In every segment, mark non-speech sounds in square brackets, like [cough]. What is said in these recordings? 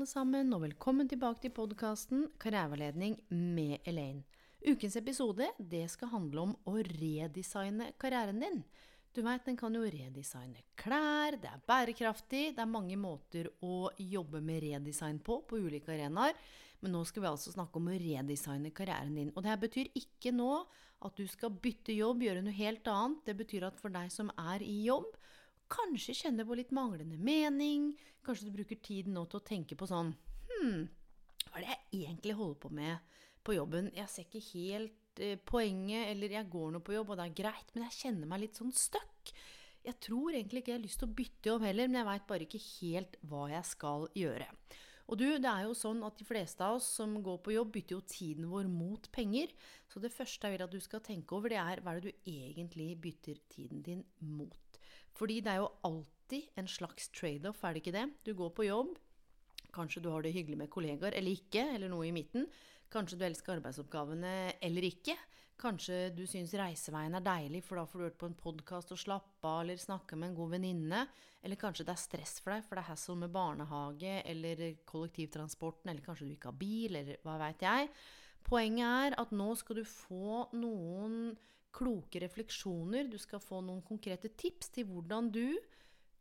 alle sammen, og velkommen tilbake til podkasten Karriereveiledning med Elaine. Ukens episode det skal handle om å redesigne karrieren din. Du veit, den kan jo redesigne klær, det er bærekraftig, det er mange måter å jobbe med redesign på på ulike arenaer. Men nå skal vi altså snakke om å redesigne karrieren din. Og det her betyr ikke nå at du skal bytte jobb, gjøre noe helt annet. Det betyr at for deg som er i jobb, kanskje kjenner på litt manglende mening. Kanskje du bruker tiden nå til å tenke på sånn Hm, hva er det jeg egentlig holder på med på jobben? Jeg ser ikke helt eh, poenget, eller jeg går nå på jobb, og det er greit, men jeg kjenner meg litt sånn stuck. Jeg tror egentlig ikke jeg har lyst til å bytte jobb heller, men jeg veit bare ikke helt hva jeg skal gjøre. Og du, det er jo sånn at de fleste av oss som går på jobb, bytter jo tiden vår mot penger. Så det første jeg vil at du skal tenke over, det er hva er det du egentlig bytter tiden din mot? Fordi det er jo alltid en slags trade-off, er det ikke det? Du går på jobb, kanskje du har det hyggelig med kollegaer eller ikke, eller noe i midten. Kanskje du elsker arbeidsoppgavene eller ikke. Kanskje du syns reiseveien er deilig, for da får du hørt på en podkast og slappe av, eller snakke med en god venninne. Eller kanskje det er stress for deg, for det er hassle med barnehage eller kollektivtransporten, eller kanskje du ikke har bil, eller hva veit jeg. Poenget er at nå skal du få noen kloke refleksjoner, du skal få noen konkrete tips til hvordan du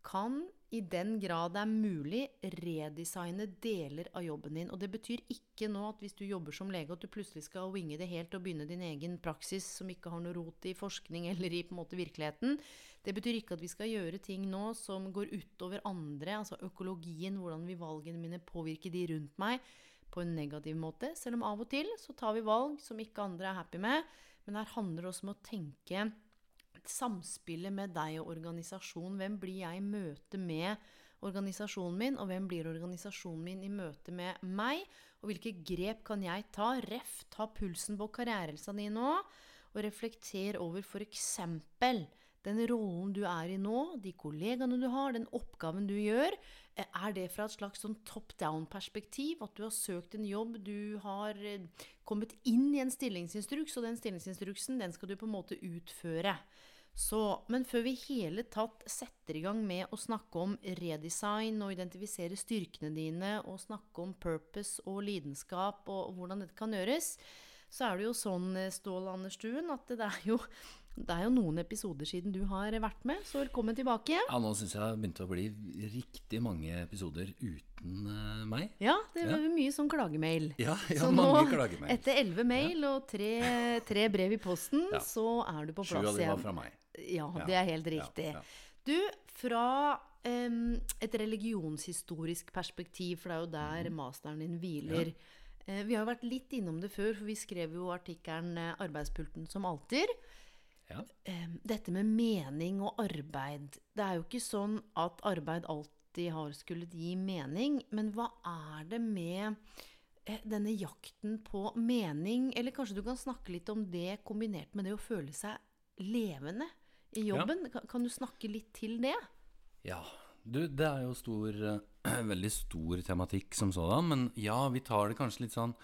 kan, i den grad det er mulig, redesigne deler av jobben din. Og det betyr ikke nå at hvis du jobber som lege, at du plutselig skal winge det helt og begynne din egen praksis som ikke har noe rot i forskning eller i på en måte virkeligheten. Det betyr ikke at vi skal gjøre ting nå som går utover andre, altså økologien, hvordan vil valgene mine påvirke de rundt meg, på en negativ måte. Selv om av og til så tar vi valg som ikke andre er happy med. Men her handler det også om å tenke samspillet med deg og organisasjonen. Hvem blir jeg i møte med organisasjonen min, og hvem blir organisasjonen min i møte med meg? Og hvilke grep kan jeg ta? Ref, ta pulsen på karrierelsa di nå, og reflekter over f.eks. den rollen du er i nå, de kollegaene du har, den oppgaven du gjør. Er det fra et slags sånn top down-perspektiv? At du har søkt en jobb, du har kommet inn i en stillingsinstruks, og den stillingsinstruksen den skal du på en måte utføre. Så, men før vi hele tatt setter i gang med å snakke om redesign og identifisere styrkene dine, og snakke om purpose og lidenskap og, hvordan dette kan gjøres, så er det jo sånn, Stål Anderstuen, at det er jo, det er jo noen episoder siden du har vært med, så velkommen tilbake. Ja, Nå syns jeg det har begynt å bli riktig mange episoder uten uh, meg. Ja, det er ja. mye sånn klagemail. Ja, ja så mange nå, klagemail. etter elleve mail og tre, tre, brev i posten, ja. så er du på plass igjen. Sju av dem var fra meg. Ja, det er helt riktig. Du, fra um, et religionshistorisk perspektiv, for det er jo der mm. masteren din hviler. Uh, vi har jo vært litt innom det før, for vi skrev jo artikkelen uh, 'Arbeidspulten som alltid'. Ja. Dette med mening og arbeid. Det er jo ikke sånn at arbeid alltid har skullet gi mening, men hva er det med eh, denne jakten på mening? Eller kanskje du kan snakke litt om det kombinert med det å føle seg levende i jobben. Ja. Kan, kan, du snakke litt til det? Ja. Du, det er jo stor, [clears throat] veldig stor tematikk som sådan. Men ja, vi tar det kanskje litt sånn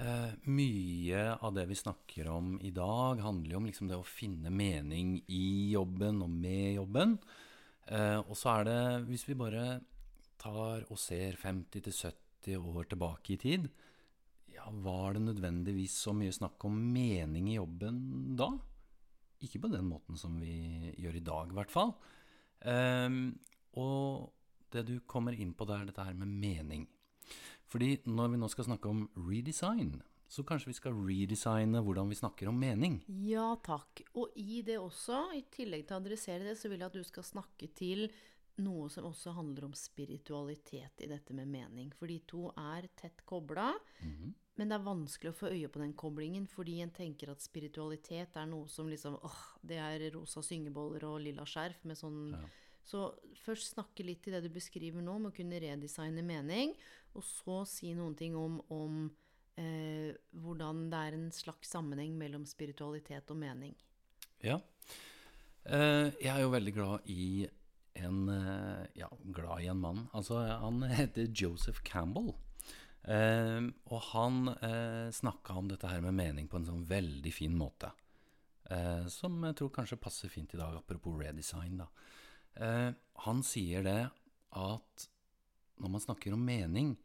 eh, Mye av det vi snakker om i dag, handler jo om liksom det å finne mening i jobben og med jobben. Eh, og så er det, hvis vi bare tar og ser 50-70 år tilbake i tid ja, Var det nødvendigvis så mye snakk om mening i jobben da? Ikke på den måten som vi gjør i dag, i hvert fall. Um, og det du kommer inn på det er dette her med mening. Fordi når vi nå skal snakke om redesign, så kanskje vi skal redesigne hvordan vi snakker om mening? Ja takk. Og i det også, i tillegg til å adressere det, så vil jeg at du skal snakke til noe som også handler om spiritualitet i dette med mening. For de to er tett kobla. Mm -hmm. Men det er vanskelig å få øye på den koblingen, fordi en tenker at spiritualitet er noe som liksom åh, det er rosa syngeboller og lilla skjerf med sånn Ja. Så først snakke litt til det du beskriver nå, om å kunne redesigne mening, og så si noen ting om, om eh, hvordan det er en slags sammenheng mellom spiritualitet og mening. Ja. Eh, jeg er jo veldig glad i en eh, Ja, glad i en mann. Altså, han [laughs] heter Joseph Campbell. Eh, og han eh, snakka om dette her med mening på en sånn veldig fin måte. Eh, som jeg tror kanskje passer fint i dag, apropos redesign, da. Eh, han sier det at når man snakker om mening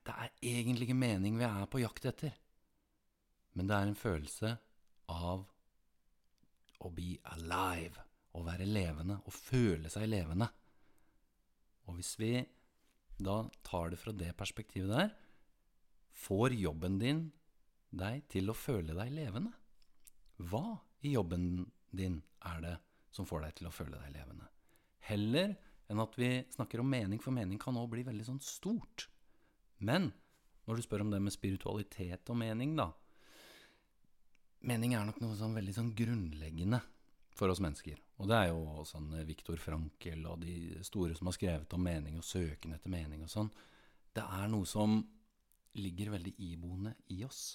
Det er egentlig ikke mening vi er på jakt etter. Men det er en følelse av å be alive. Å være levende. Å føle seg levende. Og hvis vi da tar det fra det perspektivet der, får jobben din deg til å føle deg levende? Hva i jobben din er det som får deg til å føle deg levende? Heller enn at vi snakker om mening, for mening kan også bli veldig sånn stort. Men når du spør om det med spiritualitet og mening, da Mening er nok noe sånn veldig sånn grunnleggende for oss mennesker. Og det er jo sånn Viktor Frankel og de store som har skrevet om mening og søken etter mening og sånn. Det er noe som ligger veldig iboende i oss.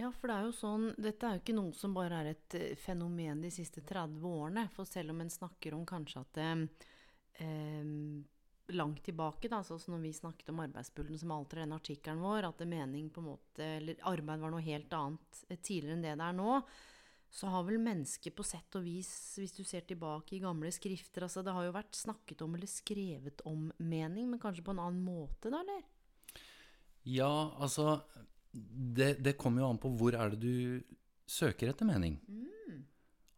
Ja, for det er jo sånn Dette er jo ikke noe som bare er et eh, fenomen de siste 30 årene. For selv om en snakker om kanskje at det eh, langt tilbake, da, sånn når vi snakket om arbeidspulten som alter den artikkelen vår, at mening på en måte Eller arbeid var noe helt annet eh, tidligere enn det det er nå. Så har vel mennesket på sett og vis, hvis du ser tilbake i gamle skrifter altså Det har jo vært snakket om eller skrevet om mening, men kanskje på en annen måte, da, eller? Ja, altså det, det kommer jo an på hvor er det du søker etter mening.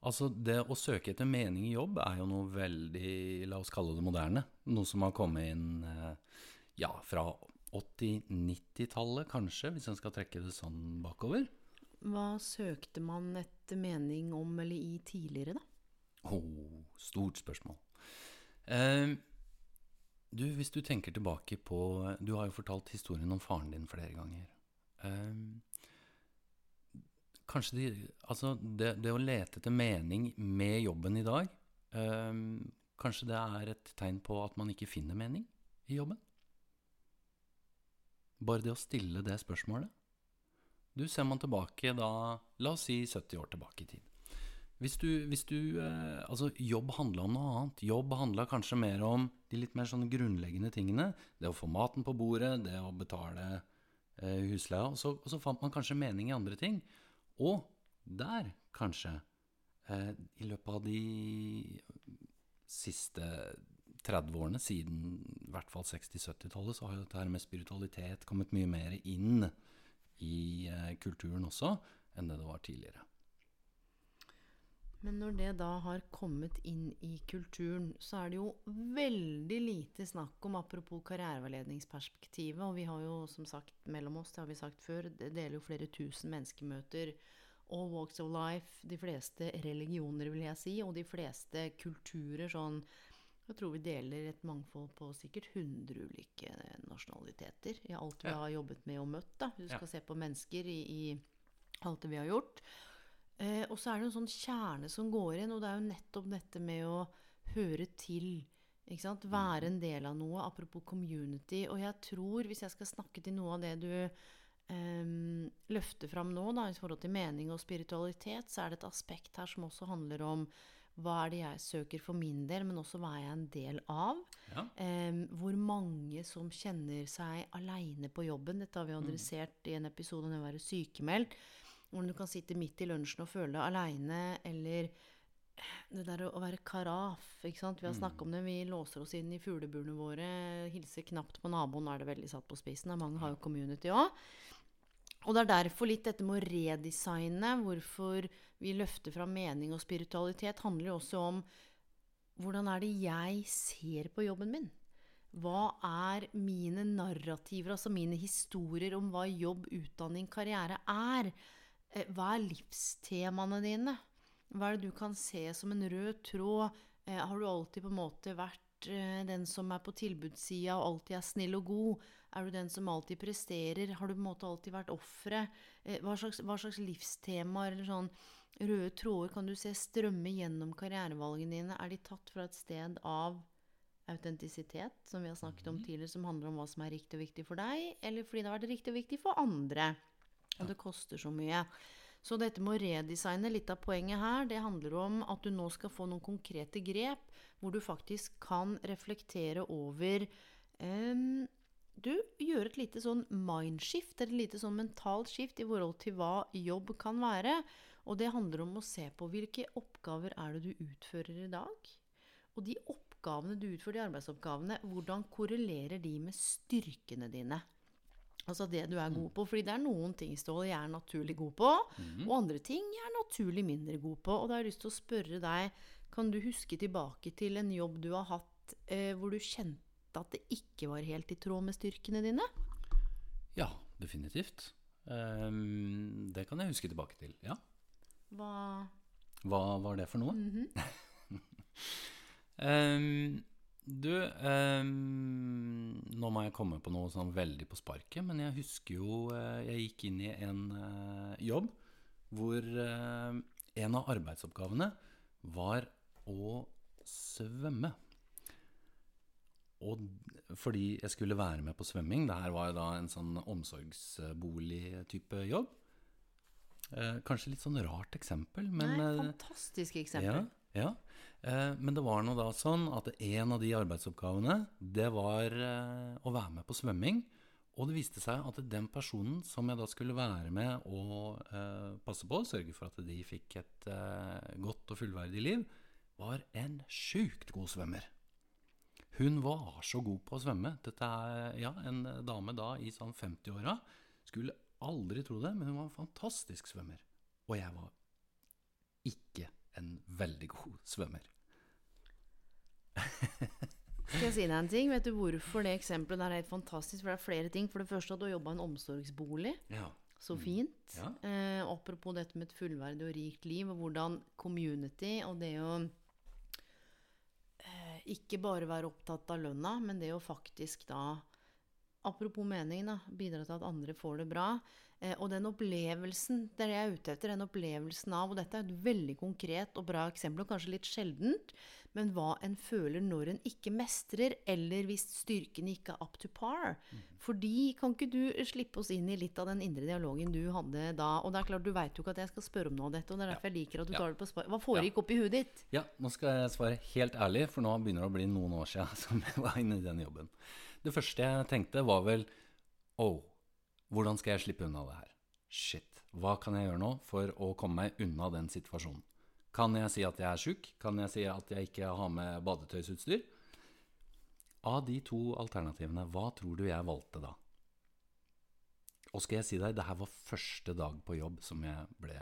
Altså det å søke etter mening i jobb er jo noe veldig, la oss kalle det moderne. Noe som har kommet inn eh, ja, fra 80-90-tallet kanskje, hvis en skal trekke det sånn bakover. Hva søkte man etter mening om eller i tidligere, da? Oh, stort spørsmål. Eh, du, hvis du tenker tilbake på Du har jo fortalt historien om faren din flere ganger. Eh, kanskje de, altså det, det å lete etter mening med jobben i dag eh, Kanskje det er et tegn på at man ikke finner mening i jobben? Bare det å stille det spørsmålet. Du, ser man tilbake da La oss si 70 år tilbake i tid. Hvis du, hvis du eh, Altså, jobb handla om noe annet. Jobb handla kanskje mer om de litt mer sånne grunnleggende tingene. Det å få maten på bordet, det å betale husleia. Og så, og så fant man kanskje mening i andre ting. Og der, kanskje, eh, i løpet av de siste 30 årene, siden i hvert fall 60-70-tallet, så har jo dette her med spiritualitet kommet mye mer inn i eh, kulturen også enn det det var tidligere. Men når det da har kommet inn i kulturen, så er det jo veldig lite snakk om apropos karriereveiledningsperspektivet. Og vi har jo som sagt mellom oss, det har vi sagt før, det deler jo flere tusen menneskemøter. All walks of life, de fleste religioner, vil jeg si, og de fleste kulturer sånn Jeg tror vi deler et mangfold på sikkert 100 ulike nasjonaliteter i alt vi Ja. har jobbet med og møtt. da. Du Ja. skal se på mennesker i, i alt det vi har gjort. Eh, og så er det en sånn kjerne som går inn, og det er jo nettopp dette med å høre til. Ikke sant? Være en del av noe, apropos community. Og jeg tror, hvis jeg skal snakke til noe av det du eh, løfter fram nå, da, i forhold til mening og spiritualitet, så er det et aspekt her som også handler om hva er det jeg søker for min del, men også hva er jeg en del av? Ja. Eh, hvor mange som kjenner seg aleine på jobben. Dette har vi adressert i en episode om å være sykemeldt. Hvordan du kan sitte midt i lunsjen og føle deg aleine, eller det der å være karaf. ikke sant? Vi har snakket om det. Vi låser oss inn i fugleburene våre. Hilser knapt på naboen, er det veldig satt på spissen. Mange har jo community òg. Og det er derfor litt dette med å redesigne, hvorfor vi løfter fram mening og spiritualitet, handler jo også om hvordan er det jeg ser på jobben min? Hva er mine narrativer, altså mine historier om hva jobb, utdanning, karriere er? Eh, Hva er livstemaene dine? Hva er det du kan se som en rød tråd? Eh, har du alltid på en måte vært eh, den som er på tilbudssida og alltid er snill og god? Er du den som alltid presterer? Har du på en måte alltid vært offeret? Hva, hva slags livstemaer eller sånn røde tråder kan du se strømme gjennom karrierevalgene dine? Er de tatt fra et sted av autentisitet, som vi har snakket om tidligere, som handler om hva som er riktig og viktig for deg, eller fordi det har vært riktig og viktig for andre? Og det koster så mye. Så dette med å redesigne, litt av poenget her, det handler om at du nå skal få noen konkrete grep hvor du faktisk kan reflektere over um, Du gjør et lite sånn mindshift, et lite sånn mentalt skift i forhold til hva jobb kan være. Og det handler om å se på hvilke oppgaver er det du utfører i dag. Og de oppgavene du utfører, de arbeidsoppgavene, hvordan korrelerer de med styrkene dine? Altså det du er god på. Fordi det er noen ting Ståle, jeg er naturlig god på, Mhm. og andre ting jeg er naturlig mindre god på. Og da har jeg lyst til å spørre deg, kan du huske tilbake til en jobb du har hatt eh, hvor du kjente at det ikke var helt i tråd med styrkene dine? Ja, definitivt. Um, det kan jeg huske tilbake til. Ja. Hva Hva var det for noe? Mhm. [laughs] Ehm, du, eh, nå må jeg komme på noe sånn veldig på sparket, men jeg husker jo eh, Jeg gikk inn i en eh, jobb hvor eh, en av arbeidsoppgavene var å svømme. Og fordi jeg skulle være med på svømming, det her var jo da en sånn omsorgsbolig-type jobb. Eh, kanskje litt sånn rart eksempel, men Nei, eh, fantastisk eksempel. ja, ja. Eh, men det var nå da sånn at en av de arbeidsoppgavene, det var eh, å være med på svømming. Og det viste seg at den personen som jeg da skulle være med og eh, passe på, sørge for at de fikk et godt og fullverdig liv, var en sjukt god svømmer. Hun var så god på å svømme. Dette er ja, en dame da i sånn 50-åra. Skulle aldri tro det, men hun var en fantastisk svømmer. Og jeg var ikke en veldig god svømmer. Skal jeg si deg en ting? Vet du hvorfor det eksempelet der er helt fantastisk? For det er flere ting. For det første at du har jobba i en omsorgsbolig. Ja. Så fint. Ja. Eh, apropos dette med et fullverdig og rikt liv, og hvordan community og det å eh, ikke bare være opptatt av lønna, men det å faktisk da Apropos mening, da. Bidra til at andre får det bra. Eh, og den opplevelsen, det er det jeg er ute etter, den opplevelsen av Og dette er et veldig konkret og bra eksempel, og kanskje litt sjeldent, men hva en føler når en ikke mestrer, eller hvis styrken ikke er up to par. Fordi kan ikke du slippe oss inn i litt av den indre dialogen du hadde da? Og det er klart, du veit jo ikke at jeg skal spørre om noe av dette, og det er derfor jeg liker at du Ja. tar det på spar. Hva foregikk oppi huet ditt? Ja, nå skal jeg svare helt ærlig, for nå begynner det å bli noen år siden [laughs] som jeg var inne i den jobben. Det første jeg tenkte var vel Oh, hvordan skal jeg slippe unna det her? Shit, hva kan jeg gjøre nå for å komme meg unna den situasjonen? Kan jeg si at jeg er sjuk? Kan jeg si at jeg ikke har med badetøysutstyr? Av de to alternativene, hva tror du jeg valgte da? Og skal jeg si deg, det her var første dag på jobb som jeg ble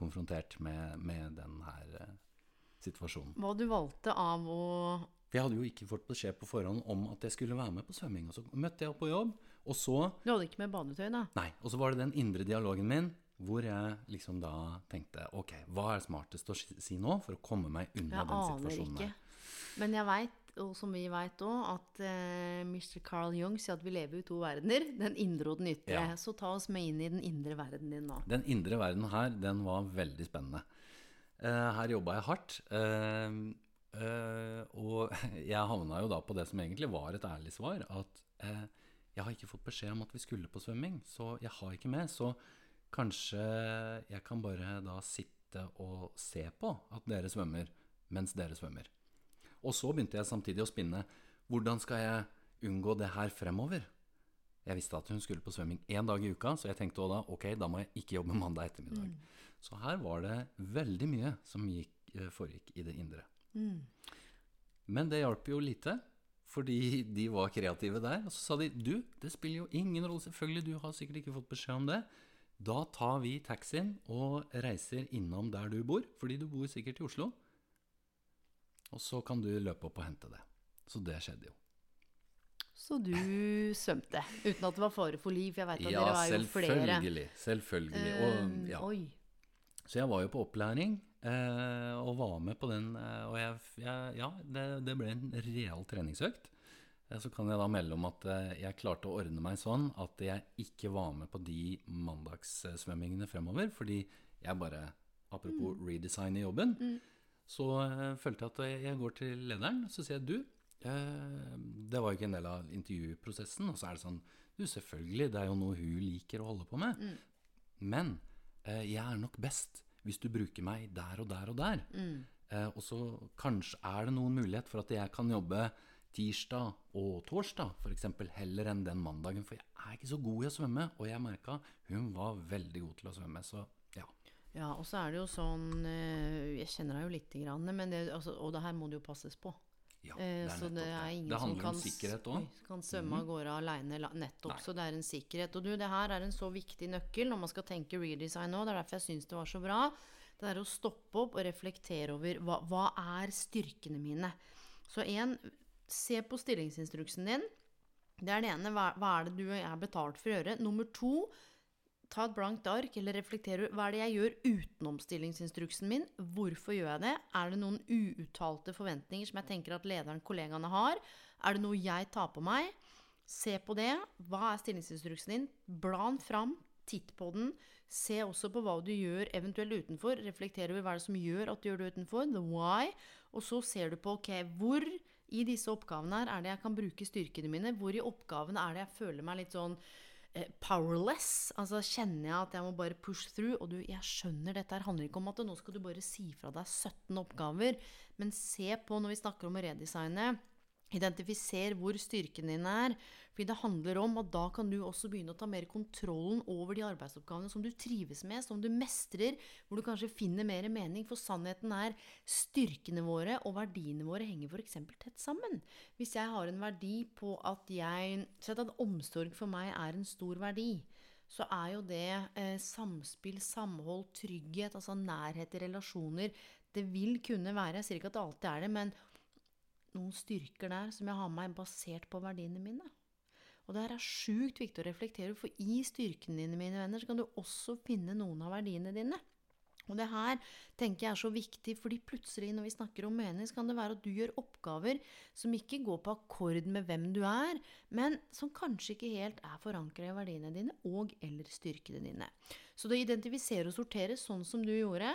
konfrontert med, med den her eh, situasjonen. Hva du valgte av å For jeg hadde jo ikke fått beskjed på forhånd om at jeg skulle være med på svømming. Og så møtte jeg opp på jobb, og så Du hadde ikke med badetøy, da? Nei. Og så var det den indre dialogen min hvor jeg liksom da tenkte Ok, hva er smartest å si nå for å komme meg unna Jeg den aner situasjonen ikke. her? Men jeg veit, og som vi veit òg, at uh, Mr. Carl Jung sier at vi lever i to verdener. Den indre og den ytre. Ja. Så ta oss med inn i den indre verden din nå. Den indre verden her, den var veldig spennende. Uh, her jobba jeg hardt. eh, eh, og [laughs] jeg havna jo da på det som egentlig var et ærlig svar, at uh, jeg har ikke fått beskjed om at vi skulle på svømming, så jeg har ikke med. Så kanskje jeg kan bare da sitte og se på at dere svømmer mens dere svømmer. Og så begynte jeg samtidig å spinne. Hvordan skal jeg unngå det her fremover? Jeg visste at hun skulle på svømming én dag i uka, så jeg tenkte da ok, da må jeg ikke jobbe [laughs] mandag ettermiddag. Så her var det veldig mye som gikk, eh, foregikk i det indre. Men det hjalp jo lite, fordi de var kreative der. Og så sa de du, det spiller jo ingen rolle, selvfølgelig, du har sikkert ikke fått beskjed om det. Da tar vi taxien og reiser innom der du bor, fordi du bor sikkert i Oslo. Og så kan du løpe opp og hente det. Så det skjedde jo. Så du svømte uten at det var fare for liv? For jeg veit at Ja, dere var jo flere. selvfølgelig. Selvfølgelig. Og, Eh, ja. Så jeg var jo på opplæring eh, og var med på den. Eh, og jeg, jeg, ja, det, det, ble en real treningsøkt. Eh, så kan jeg da melde om at eh, jeg klarte å ordne meg sånn at jeg ikke var med på de mandagssvømmingene fremover. Fordi jeg bare, apropos mm. redesign i jobben, mm. så eh, følte jeg at jeg går til lederen så sier jeg du, det var jo ikke en del av intervjuprosessen. Og så er det sånn Du, selvfølgelig, det er jo noe hun liker å holde på med. Mm. Men jeg er nok best hvis du bruker meg der og der og der. Mm. Eh, og så kanskje er det noen mulighet for at jeg kan jobbe tirsdag og torsdag f.eks. heller enn den mandagen. For jeg er ikke så god i å svømme, og jeg merka hun var veldig god til å svømme. Så ja. Ja, og så er det jo sånn eh, Jeg kjenner deg jo lite grann, men det, altså, og det her må det jo passes på. Ja, det er så det er ingen det som kan, om kan svømme av mhm. gårde aleine nettopp. Nei. Så det er en sikkerhet. Og du, det her er en så viktig nøkkel når man skal tenke redesign nå. Det er derfor jeg syns det var så bra. Det er å stoppe opp og reflektere over hva, hva er styrkene mine. Så en, se på stillingsinstruksen din. Det er det ene. Hva, hva er det du er betalt for å gjøre? Nummer to, ta et blankt ark eller reflektere hva er det jeg gjør utenom stillingsinstruksen min. Hvorfor gjør jeg det? Er det noen uuttalte forventninger som jeg tenker at lederen, kollegaene har? Er det noe jeg tar på meg? Se på det. Hva er stillingsinstruksen din? Blan fram. Titt på den. Se også på hva du gjør eventuelt utenfor. Reflektere over hva det som gjør at du gjør det utenfor. The why. Og så ser du på ok, hvor i disse oppgavene her er det jeg kan bruke styrkene mine? Hvor i oppgavene er det jeg føler meg litt sånn powerless. Altså kjenner jeg at jeg må bare push through. Og du, jeg skjønner dette her handler ikke om at nå skal du bare si fra deg 17 oppgaver. Men se på, når vi snakker om å redesigne, identifiser hvor styrken din er. Fordi det handler om at da kan du også begynne å ta mer kontrollen over de arbeidsoppgavene som du trives med, som du mestrer, hvor du kanskje finner mer mening. For sannheten er styrkene våre og verdiene våre henger f.eks. tett sammen. Hvis jeg har en verdi på at jeg Sett at omsorg for meg er en stor verdi så er jo det eh, samspill, samhold, trygghet, altså nærhet i relasjoner Det vil kunne være Jeg sier ikke at det alltid er det, men noen styrker der som jeg har med meg basert på verdiene mine. Og det her er sjukt viktig å reflektere, for i styrkene dine, mine venner, så kan du også finne noen av verdiene dine. Og det her tenker jeg er så viktig, fordi plutselig når vi snakker om mening, så kan det være at du gjør oppgaver som ikke går på akkord med hvem du er, men som kanskje ikke helt er forankra i verdiene dine og eller styrkene dine. Så det å identifisere og sortere sånn som du gjorde,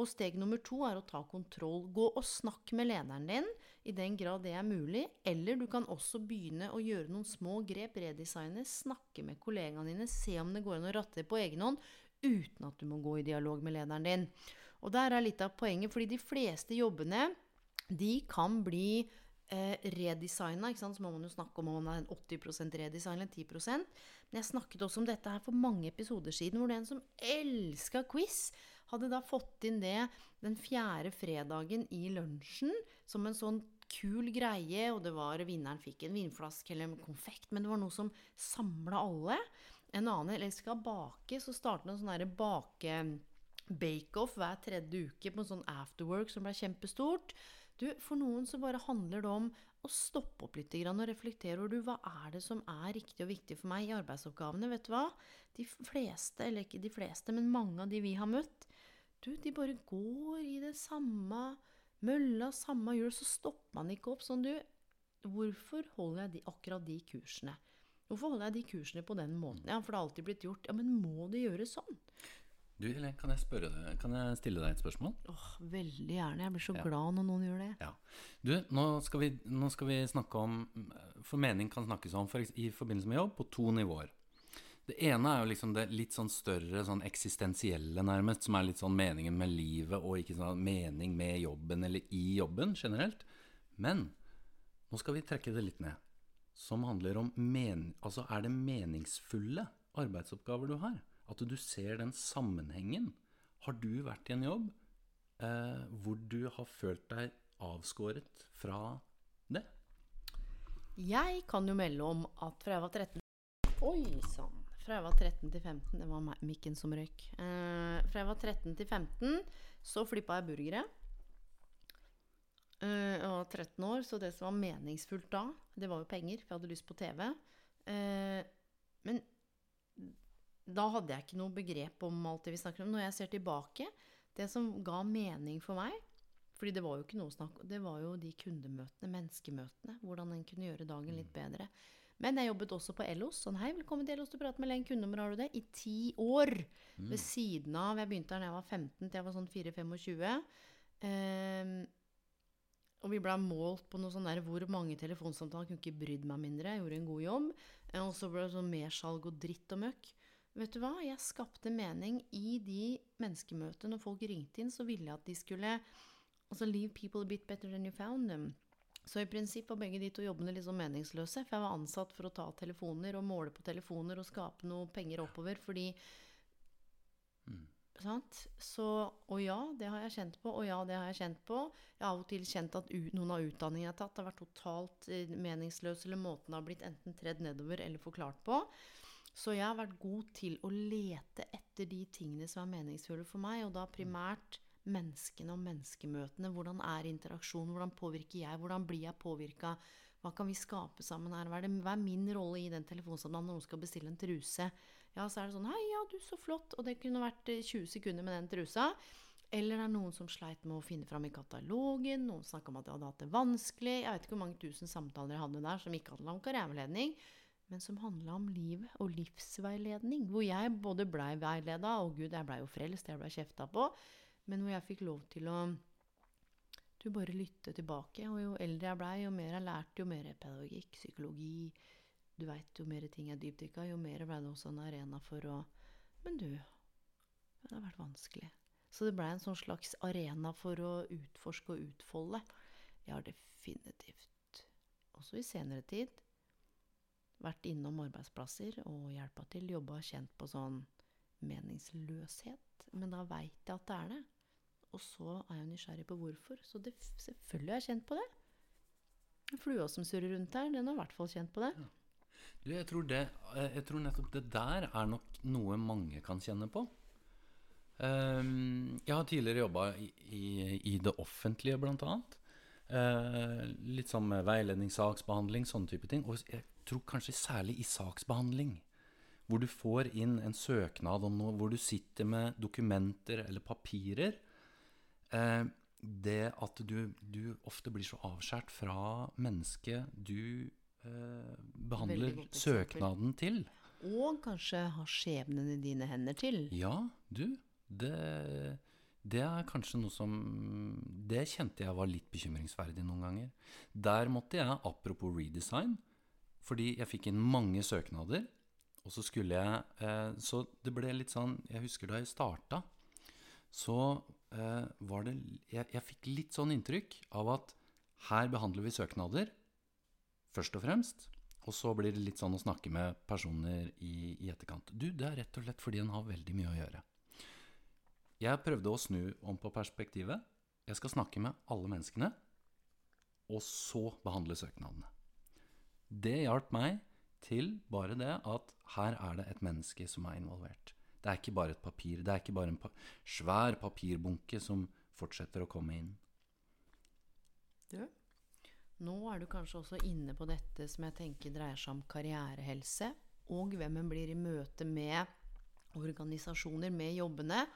og steg nummer to er å ta kontroll. Gå og snakk med lederen din i den grad det er mulig. Eller du kan også begynne å gjøre noen små grep, redesigne, snakke med kollegaene dine, se om det går an å ratte på egen hånd uten at du må gå i dialog med lederen din. Og der er litt av poenget, fordi de fleste jobbene de kan bli eh, redesigna. Så må man jo snakke om om man er en 80 redesign eller 10% Men jeg snakket også om dette her for mange episoder siden, hvor det er en som elska quiz, hadde da fått inn det den fjerde fredagen i lunsjen som en sånn kul greie, og det var vinneren fikk en vinflaske eller en konfekt, men det var noe som samla alle. En annen eller skal bake, så startet en sånn bake bake-off hver tredje uke på en sånn afterwork som ble kjempestort. Du, for noen så bare handler det om å stoppe opp litt og reflektere over du, hva er det som er riktig og viktig for meg i arbeidsoppgavene. Vet du hva? De fleste, eller ikke de fleste, men mange av de vi har møtt, du, de bare går i det samme mølla, samme hjul, så stopper man ikke opp sånn, du. Hvorfor holder jeg de, akkurat de kursene? Hvorfor holder jeg de kursene på den måten? Ja, for det har alltid blitt gjort. Ja, men må det gjøres sånn? Du, Helen, kan jeg, deg, kan jeg stille deg et spørsmål? Åh, Veldig gjerne. Jeg blir så ja. glad når noen gjør det. Ja. Du, nå skal, vi, nå skal, vi, snakke om For mening kan snakkes om for, i forbindelse med jobb på to nivåer. Det ene er jo liksom det litt sånn større, sånn eksistensielle, nærmest, som er litt sånn meningen med livet, og ikke sånn mening med jobben eller i jobben generelt. Men nå skal vi trekke det litt ned. Som handler om men, Altså, er det meningsfulle arbeidsoppgaver du har? At du ser den sammenhengen? Har du vært i en jobb eh, hvor du har følt deg avskåret fra det? Jeg kan jo melde om at fra jeg var 13 Oi sann! Fra jeg var 13 til 15 Det var mikken som røyk. Eh, fra jeg var 13 til 15 så flippa jeg burgere. Eh, jeg var 13 år, så det som var meningsfullt da, det var jo penger, for jeg hadde lyst på TV. Eh, men da hadde jeg ikke noe begrep om alt det vi snakker om. Når jeg ser tilbake, det som ga mening for meg fordi det var jo ikke noe snakk Det var jo de kundemøtene, menneskemøtene. Hvordan en kunne gjøre dagen litt bedre. Men jeg jobbet også på Ellos. Sånn, hei, velkommen til Ellos, du prater med Len kundenummer, har du det? I ti år. Ved siden av Jeg begynte da jeg var 15 til jeg var sånn 4-25. Um, og vi ble målt på noe sånn der hvor mange telefonsamtaler. Kunne ikke brydd meg mindre. Jeg gjorde en god jobb. Eh, og så ble det sånn mersalg og dritt og møkk. Vet du hva? Jeg skapte mening i de menneskemøtene. Når folk ringte inn, så ville jeg at de skulle Altså leave people a bit better than you found them. Så i prinsipp var begge de to jobbene litt sånn meningsløse. For jeg var ansatt for å ta telefoner og måle på telefoner og skape noe penger oppover fordi Mm. Sant? Så, og ja, det har jeg kjent på, og ja, det har jeg kjent på. Jeg har av og til kjent at noen av utdanningene jeg har tatt, har vært totalt eh, meningsløse, eller måten har blitt enten tredd nedover eller forklart på. Så jeg har vært god til å lete etter de tingene som er meningsfulle for meg, og da primært menneskene og menneskemøtene. Hvordan er interaksjonen? Hvordan påvirker jeg? Hvordan blir jeg påvirka? Hva kan vi skape sammen her? Hva er, det, hva er min rolle i den telefonsamtalen når noen skal bestille en truse? Ja, så er det sånn Hei, ja, du, så flott. Og det kunne vært eh, 20 sekunder med den trusa. Eller det er noen som sleit med å finne fram i katalogen. Noen snakka om at de hadde hatt det vanskelig. Jeg vet ikke hvor mange tusen samtaler jeg hadde der som ikke handla om karriereveiledning, men som handla om livet og livsveiledning. Hvor jeg både blei veileda, og gud, jeg blei jo frelst, jeg blei kjefta på, men hvor jeg fikk lov til å du bare lytte tilbake. Og jo eldre jeg blei, jo mer jeg lærte, jo mer pedagogikk, psykologi Du veit, jo mer ting jeg dypdykka, jo mer blei det også en arena for å Men du, det har vært vanskelig. Så det blei en sånn slags arena for å utforske og utfolde. Jeg har definitivt, også i senere tid, vært innom arbeidsplasser og hjelpa til, jobba kjent på sånn meningsløshet. Men da veit jeg at det er det. Og så er jeg nysgjerrig på hvorfor. Så det, selvfølgelig har jeg kjent på det. Flua som surrer rundt her, den har i hvert fall kjent på det. Du, jeg tror, det, eh, jeg tror nettopp det der er nok noe mange kan kjenne på. Um, jeg har tidligere jobba i, i, i det offentlige, blant annet. Eh, litt sånn med veiledning, saksbehandling, sånne type ting. Og jeg tror kanskje særlig i saksbehandling. Hvor du får inn en søknad om noe, hvor du sitter med dokumenter eller papirer. Eh, det at du, du ofte blir så avskjært fra mennesket du eh, behandler søknaden til. Og kanskje har skjebnen i dine hender til. Ja, du, det, det er kanskje noe som Det kjente jeg var litt bekymringsverdig noen ganger. Der måtte jeg, apropos redesign, fordi jeg fikk inn mange søknader, og så skulle jeg eh, Så det ble litt sånn Jeg husker da jeg starta, så eh, var det jeg, jeg fikk litt sånn inntrykk av at her behandler vi søknader, først og fremst. Og så blir det litt sånn å snakke med personer i, i etterkant. Du, det er rett og slett fordi en har veldig mye å gjøre. Jeg prøvde å snu om på perspektivet. Jeg skal snakke med alle menneskene, og så behandle søknadene. Det hjalp meg til bare det at her er det et menneske som er involvert. Det er ikke bare et papir. Det er ikke bare en pa svær papirbunke som fortsetter å komme inn. Du, nå er du kanskje også inne på dette som jeg tenker dreier seg om karrierehelse, og hvem en blir i møte med organisasjoner, med jobbene.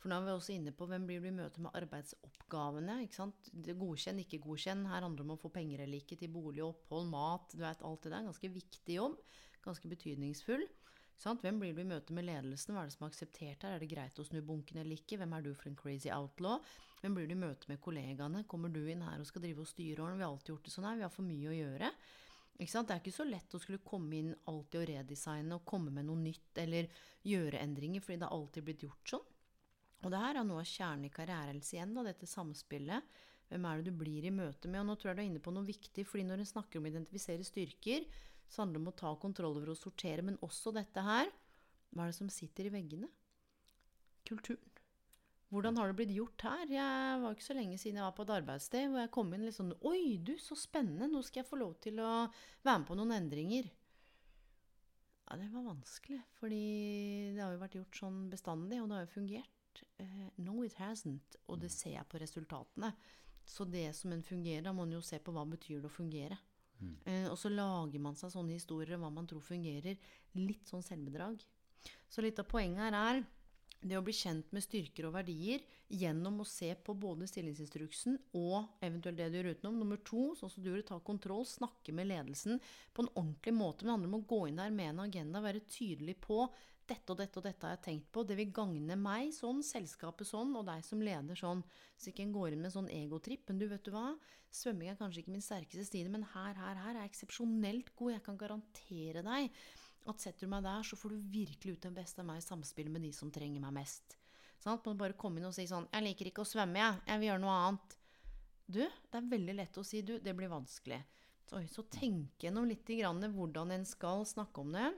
For nå er vi også inne på hvem blir du i møte med arbeidsoppgavene. ikke sant? Godkjenn, ikke godkjenn. Her handler det om å få penger eller ikke til bolig, opphold, mat. du vet, Alt det der. Ganske viktig jobb. Ganske betydningsfull. Sant? Hvem blir du i møte med ledelsen? Hva er det som er akseptert her? Er det greit å snu bunken eller ikke? Hvem er du for en crazy outlaw? Hvem blir du i møte med kollegaene? Kommer du inn her og skal drive og styre årene? Vi har alltid gjort det sånn her. Vi har for mye å gjøre. Det er ikke så lett å skulle komme inn alltid og redesigne og komme med noe nytt eller gjøre endringer, fordi det har alltid blitt gjort sånn. Og det her er noe av kjernen i karrierehelse igjen, da, dette samspillet. Hvem er det du blir i møte med? Og nå tror jeg du er inne på noe viktig, fordi når en snakker om å identifisere styrker, så handler det om å ta kontroll over å sortere, men også dette her. Hva er det som sitter i veggene? Kulturen. Hvordan har det blitt gjort her? Jeg var ikke så lenge siden jeg var på et arbeidssted hvor jeg kom inn litt sånn Oi, du, så spennende! Nå skal jeg få lov til å være med på noen endringer. Ja, det var vanskelig, fordi det har jo vært gjort sånn bestandig, og det har jo fungert. Eh, no, it hasn't. Og det ser jeg på resultatene. Så det som en fungerer, da må en jo se på hva betyr det å fungere. Eh, og så lager man seg sånne historier om hva man tror fungerer. Litt sånn selvbedrag. Så litt av poenget her er det å bli kjent med styrker og verdier gjennom å se på både stillingsinstruksen og eventuelt det du gjør utenom. Nummer to, sånn som du gjorde, ta kontroll, snakke med ledelsen på en ordentlig måte. Men det handler om å gå inn der med en agenda, være tydelig på dette og dette og dette har jeg tenkt på. Det vil gagne meg sånn, selskapet sånn, og deg som leder sånn. Så ikke en går inn med sånn egotripp. Men du, vet du hva? Svømming er kanskje ikke min sterkeste side, men her, her, her er jeg eksepsjonelt god. Jeg kan garantere deg at setter du meg der, så får du virkelig ut den beste av meg i samspill med de som trenger meg mest. Sånn, at man bare komme inn og si sånn 'Jeg liker ikke å svømme, jeg. Jeg vil gjøre noe annet'. Du, det er veldig lett å si 'du'. Det blir vanskelig. Så, så tenk gjennom litt grann hvordan en skal snakke om det.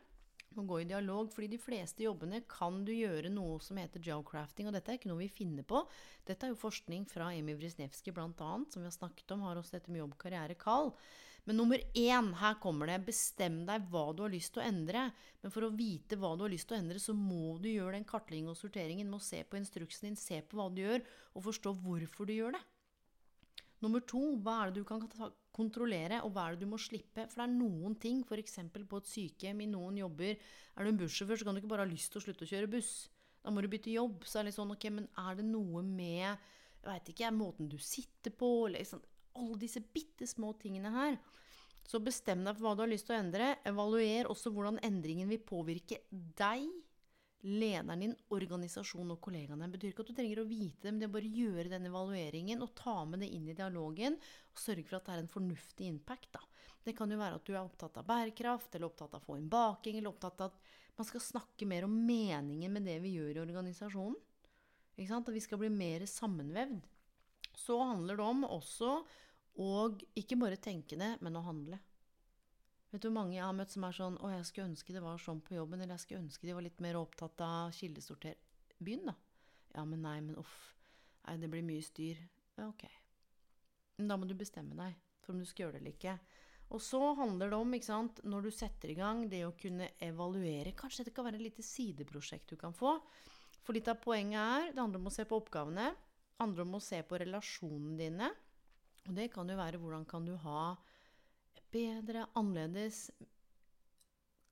Og gå i dialog, fordi de fleste jobbene kan du gjøre noe som heter geocrafting. Og dette er ikke noe vi finner på. Dette er jo forskning fra Emil Wrisniewski bl.a., som vi har snakket om, har også dette med jobb, karriere, kall. Men nummer én, her kommer det, bestem deg hva du har lyst til å endre. Men for å vite hva du har lyst til å endre, så må du gjøre den kartleggingen og sorteringen. Må se på instruksen din, se på hva du gjør, og forstå hvorfor du gjør det. Nummer to, hva er det du kan kontrollere, og hva er det du må slippe? For det er noen ting, f.eks. på et sykehjem, i noen jobber Er du en bussjåfør, så kan du ikke bare ha lyst til å slutte å kjøre buss. Da må du bytte jobb. Så er det litt sånn, ok, men er det noe med jeg vet ikke, måten du sitter på, sånn, alle disse bitte små tingene her. Så bestem deg for hva du har lyst til å endre. Evaluer også hvordan endringen vil påvirke deg, lederen din, organisasjonen og kollegaene. Det betyr ikke at du trenger å vite det, men det er bare å gjøre den evalueringen og ta med det inn i dialogen. Og sørge for at det er en fornuftig impact. Da. Det kan jo være at du er opptatt av bærekraft, eller opptatt av å få inn baking, eller opptatt av at man skal snakke mer om meningen med det vi gjør i organisasjonen. At vi skal bli mer sammenvevd. Så handler det om også å ikke bare tenke det, men å handle. Vet du hvor mange jeg har møtt som er sånn 'Å, jeg skulle ønske det var sånn på jobben', eller 'jeg skulle ønske de var litt mer opptatt av kildesorter'. Begynn, da. Ja, men nei, men uff. Nei, det blir mye styr. Ja, ok. Men da må du bestemme deg for om du skal gjøre det eller ikke. Og så handler det om, ikke sant, når du setter i gang, det å kunne evaluere Kanskje det kan være et lite sideprosjekt du kan få. For litt av poenget er Det handler om å se på oppgavene. Det handler om å se på relasjonene dine. Og det kan jo være hvordan kan du ha bedre, annerledes,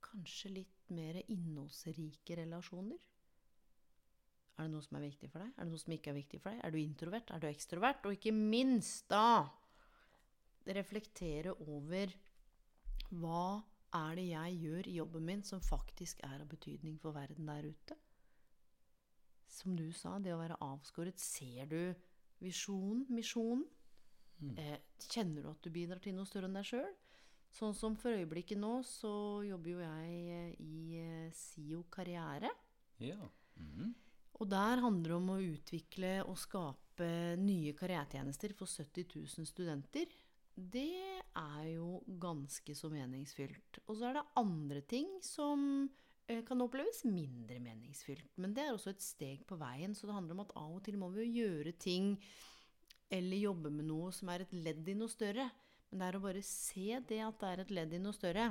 kanskje litt mer innholdsrike relasjoner? Er det noe som er viktig for deg? Er det noe som ikke er viktig for deg? Er du introvert? Er du ekstrovert? Og ikke minst da reflektere over hva er det jeg gjør i jobben min som faktisk er av betydning for verden der ute? Som du sa, det å være avskåret. Ser du visjonen, misjonen? Mm. Eh, kjenner du at du bidrar til noe større enn deg sjøl? Sånn som for øyeblikket nå, så jobber jo jeg eh, i eh, SIO karriere. Ja. Mm -hmm. Og der handler det om å utvikle og skape nye karrieretjenester for 70 000 studenter. Det er jo ganske så meningsfylt. Og så er det andre ting som kan oppleves mindre meningsfylt. Men det er også et steg på veien, så det handler om at av og til må vi jo gjøre ting eller jobbe med noe som er et ledd i noe større. Men det er å bare se det at det er et ledd i noe større.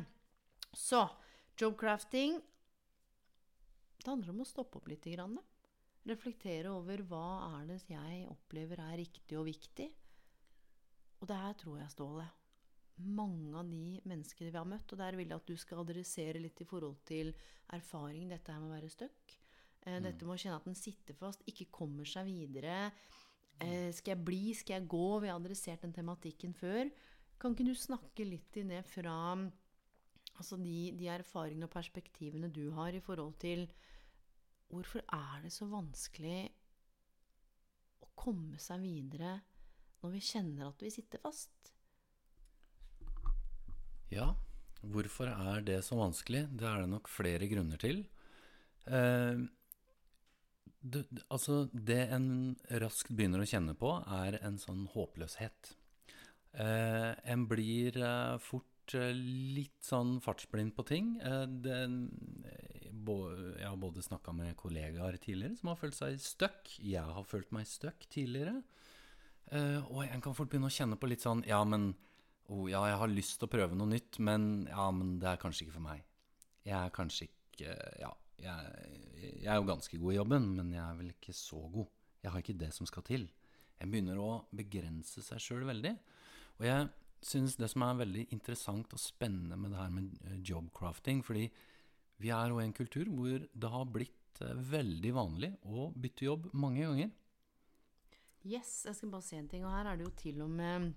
Så jobcrafting Det handler om å stoppe opp litt. Grann. Reflektere over hva er det jeg opplever er riktig og viktig. Og det her tror jeg, Ståle, mange av de menneskene vi har møtt Og der vil jeg at du skal adressere litt i forhold til erfaring, dette her med å være stuck. Eh, mm. Dette med å kjenne at den sitter fast, ikke kommer seg videre. Eh, skal jeg bli? Skal jeg gå? Vi har adressert den tematikken før. Kan ikke du snakke litt i det fra altså de, de, erfaringene og perspektivene du har i forhold til Hvorfor er det så vanskelig å komme seg videre når vi kjenner at vi sitter fast? Ja, hvorfor er det så vanskelig? Det er det nok flere grunner til. Eh, det, altså, det en raskt begynner å kjenne på, er en sånn håpløshet. Eh, en blir eh, fort eh, litt sånn fartsblind på ting. Eh, det, bo, jeg har både snakka med kollegaer tidligere som har følt seg stuck. Jeg har følt meg stuck tidligere. Eh, og en kan fort begynne å kjenne på litt sånn Ja, men oh, ja, jeg har lyst til å prøve noe nytt, men ja, men det er kanskje ikke for meg. Jeg er kanskje ikke Ja, jeg, jeg, er jo ganske god i jobben, men jeg er vel ikke så god. Jeg har ikke det som skal til. Jeg begynner å begrense seg sjøl veldig. Og jeg syns det som er veldig interessant og spennende med det her med eh, jobcrafting Fordi Vi er jo i en kultur hvor det har blitt eh, veldig vanlig å bytte jobb mange ganger. Yes, jeg skal bare se en ting. Og her er det jo til og med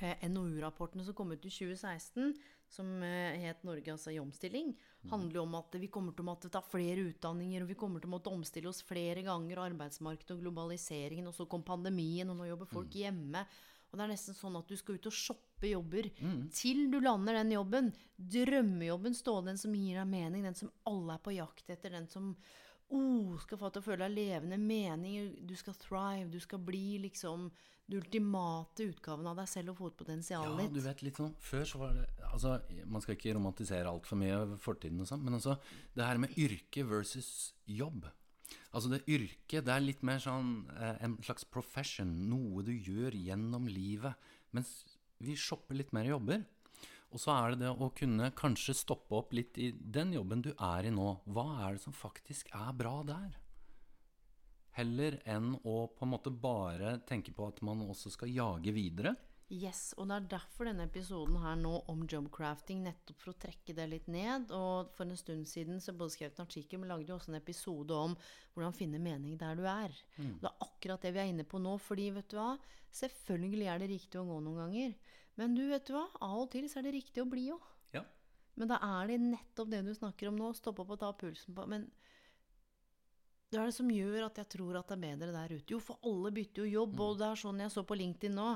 eh, NOU-rapportene som kom ut i 2016, som het 'Norge altså i omstilling', handler jo om at vi kommer til å måtte ta flere utdanninger, og vi kommer til å måtte omstille oss flere ganger, og arbeidsmarkedet og globaliseringen, og så kom pandemien, og nå jobber folk hjemme. Og det er nesten sånn at du skal ut og shoppe jobber til du lander den jobben. Drømmejobben, stå den som gir deg mening, den som alle er på jakt etter, den som oh, skal få til å føle deg levende, mening, du skal thrive, du skal bli liksom den ultimate utgaven av deg selv og få ditt. Ja, du vet litt sånn Før så var det Altså, man skal ikke romantisere altfor mye fortiden og sånn, men altså det her med yrke versus jobb. Altså det yrket, det er litt mer sånn eh, en slags profession, noe du gjør gjennom livet. Mens vi shopper litt mer jobber. Og så er det det å kunne kanskje stoppe opp litt i den jobben du er i nå. Hva er det som faktisk er bra der? Heller enn å på en måte bare tenke på at man også skal jage videre. Yes, og det er derfor denne episoden her nå om jobcrafting, nettopp for å trekke det litt ned. Og for en stund siden så både skrev jeg en artikkel, men lagde jo også en episode om hvordan finne mening der du er. Det er akkurat det vi er inne på nå, fordi vet du hva, selvfølgelig er det riktig å gå noen ganger. Men du, vet du hva, av og til så er det riktig å bli òg. Ja. Men da er det nettopp det du snakker om nå, stoppe opp og ta pulsen på. Men det er det som gjør at jeg tror at det er bedre der ute. Jo, for alle bytter jo jobb, og det er sånn jeg så på LinkedIn nå.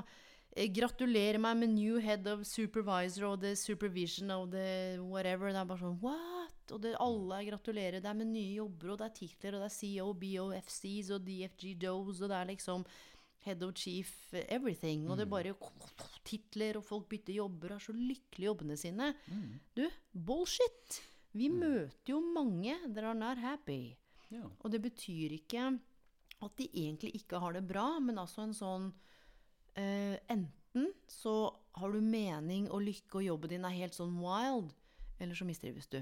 Eh, Gratulerer meg med new head of supervisor og the supervision of the whatever. Det er bare sånn what? Og det, alle gratulerer. Det er med nye jobber, og det er titler, og det er CEO, BO, FCs og DFG Does, og det er liksom head of chief everything. Og det er bare titler, og folk bytter jobber og er så lykkelige i jobbene sine. Du, bullshit! Vi møter jo mange that are not happy. Ja. Og det betyr ikke at de egentlig ikke har det bra, men altså en sånn eh, Enten så har du mening og lykke, og jobben din er helt sånn wild, eller så mistrives du.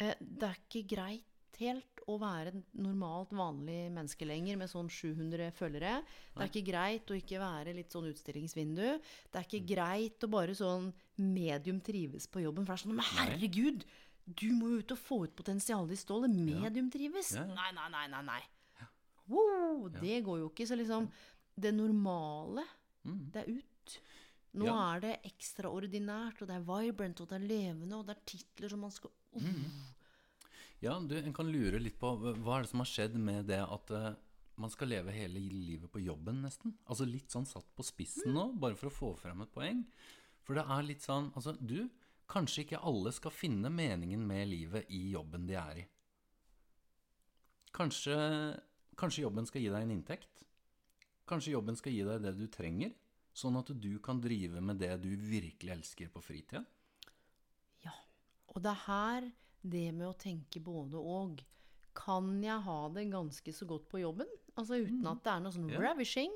Eh, det er ikke greit helt å være normalt, vanlig menneske lenger med sånn 700 følgere. Det er ikke greit å ikke være litt sånn utstillingsvindu. Det er ikke greit å bare sånn medium trives på jobben. For det er sånn Men herregud! Du må jo ut og få ut potensialet i stålet. Medium trives? Nei, nei, nei, nei. nei. Wow, det går jo ikke. Så liksom Det normale, det er ut. Nå er det ekstraordinært, og det er vibrant, og det er levende, og det er titler som man skal Uff. Ja, du, en kan lure litt på hva er det som har skjedd med det at uh, man skal leve hele livet på jobben, nesten? Altså litt sånn satt på spissen nå, bare for å få frem et poeng. For det er litt sånn Altså, du, kanskje ikke alle skal finne meningen med livet i jobben de er i. Kanskje, kanskje jobben skal gi deg en inntekt? Kanskje jobben skal gi deg det du trenger, sånn at du kan drive med det du virkelig elsker på fritida? Ja. Og det er her det med å tenke både og. Kan jeg ha det ganske så godt på jobben? Altså uten at det er noe sånn Mm. Ja. ravishing.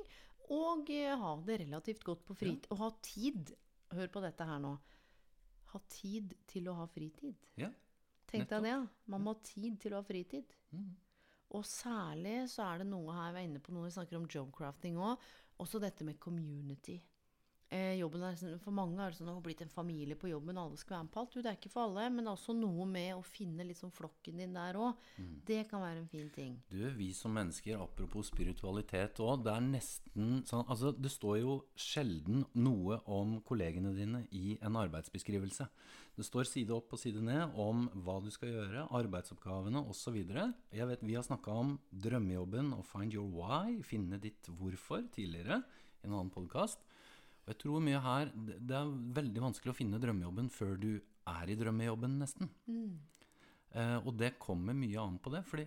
Og eh, ha det relativt godt på fritid. Og ha tid. Hør på dette her nå. Ha tid til å ha fritid. Ja. Tenk deg det. Man må ha tid til å ha fritid. Mm. Og særlig så er det noe her vi er inne på når vi snakker om jobcrafting òg. Også dette med community. Eh, jobben er, sånn- for mange er det sånn å blitt en familie på jobben, alle skal være med på alt. Det er ikke for alle, men det er også noe med å finne sånn flokken din der òg. Det kan være en fin ting. Du, vi som mennesker, apropos spiritualitet òg, det er nesten sånn Altså, det står jo sjelden noe om kollegene dine i en arbeidsbeskrivelse. Det står side opp og side ned om hva du skal gjøre, arbeidsoppgavene osv. Jeg vet vi har snakka om drømmejobben og find your why, finne ditt hvorfor, tidligere i en annen podkast. Og jeg tror mye her Det er veldig vanskelig å finne drømmejobben før du er i drømmejobben, nesten. Eh, og det kommer mye an på det, fordi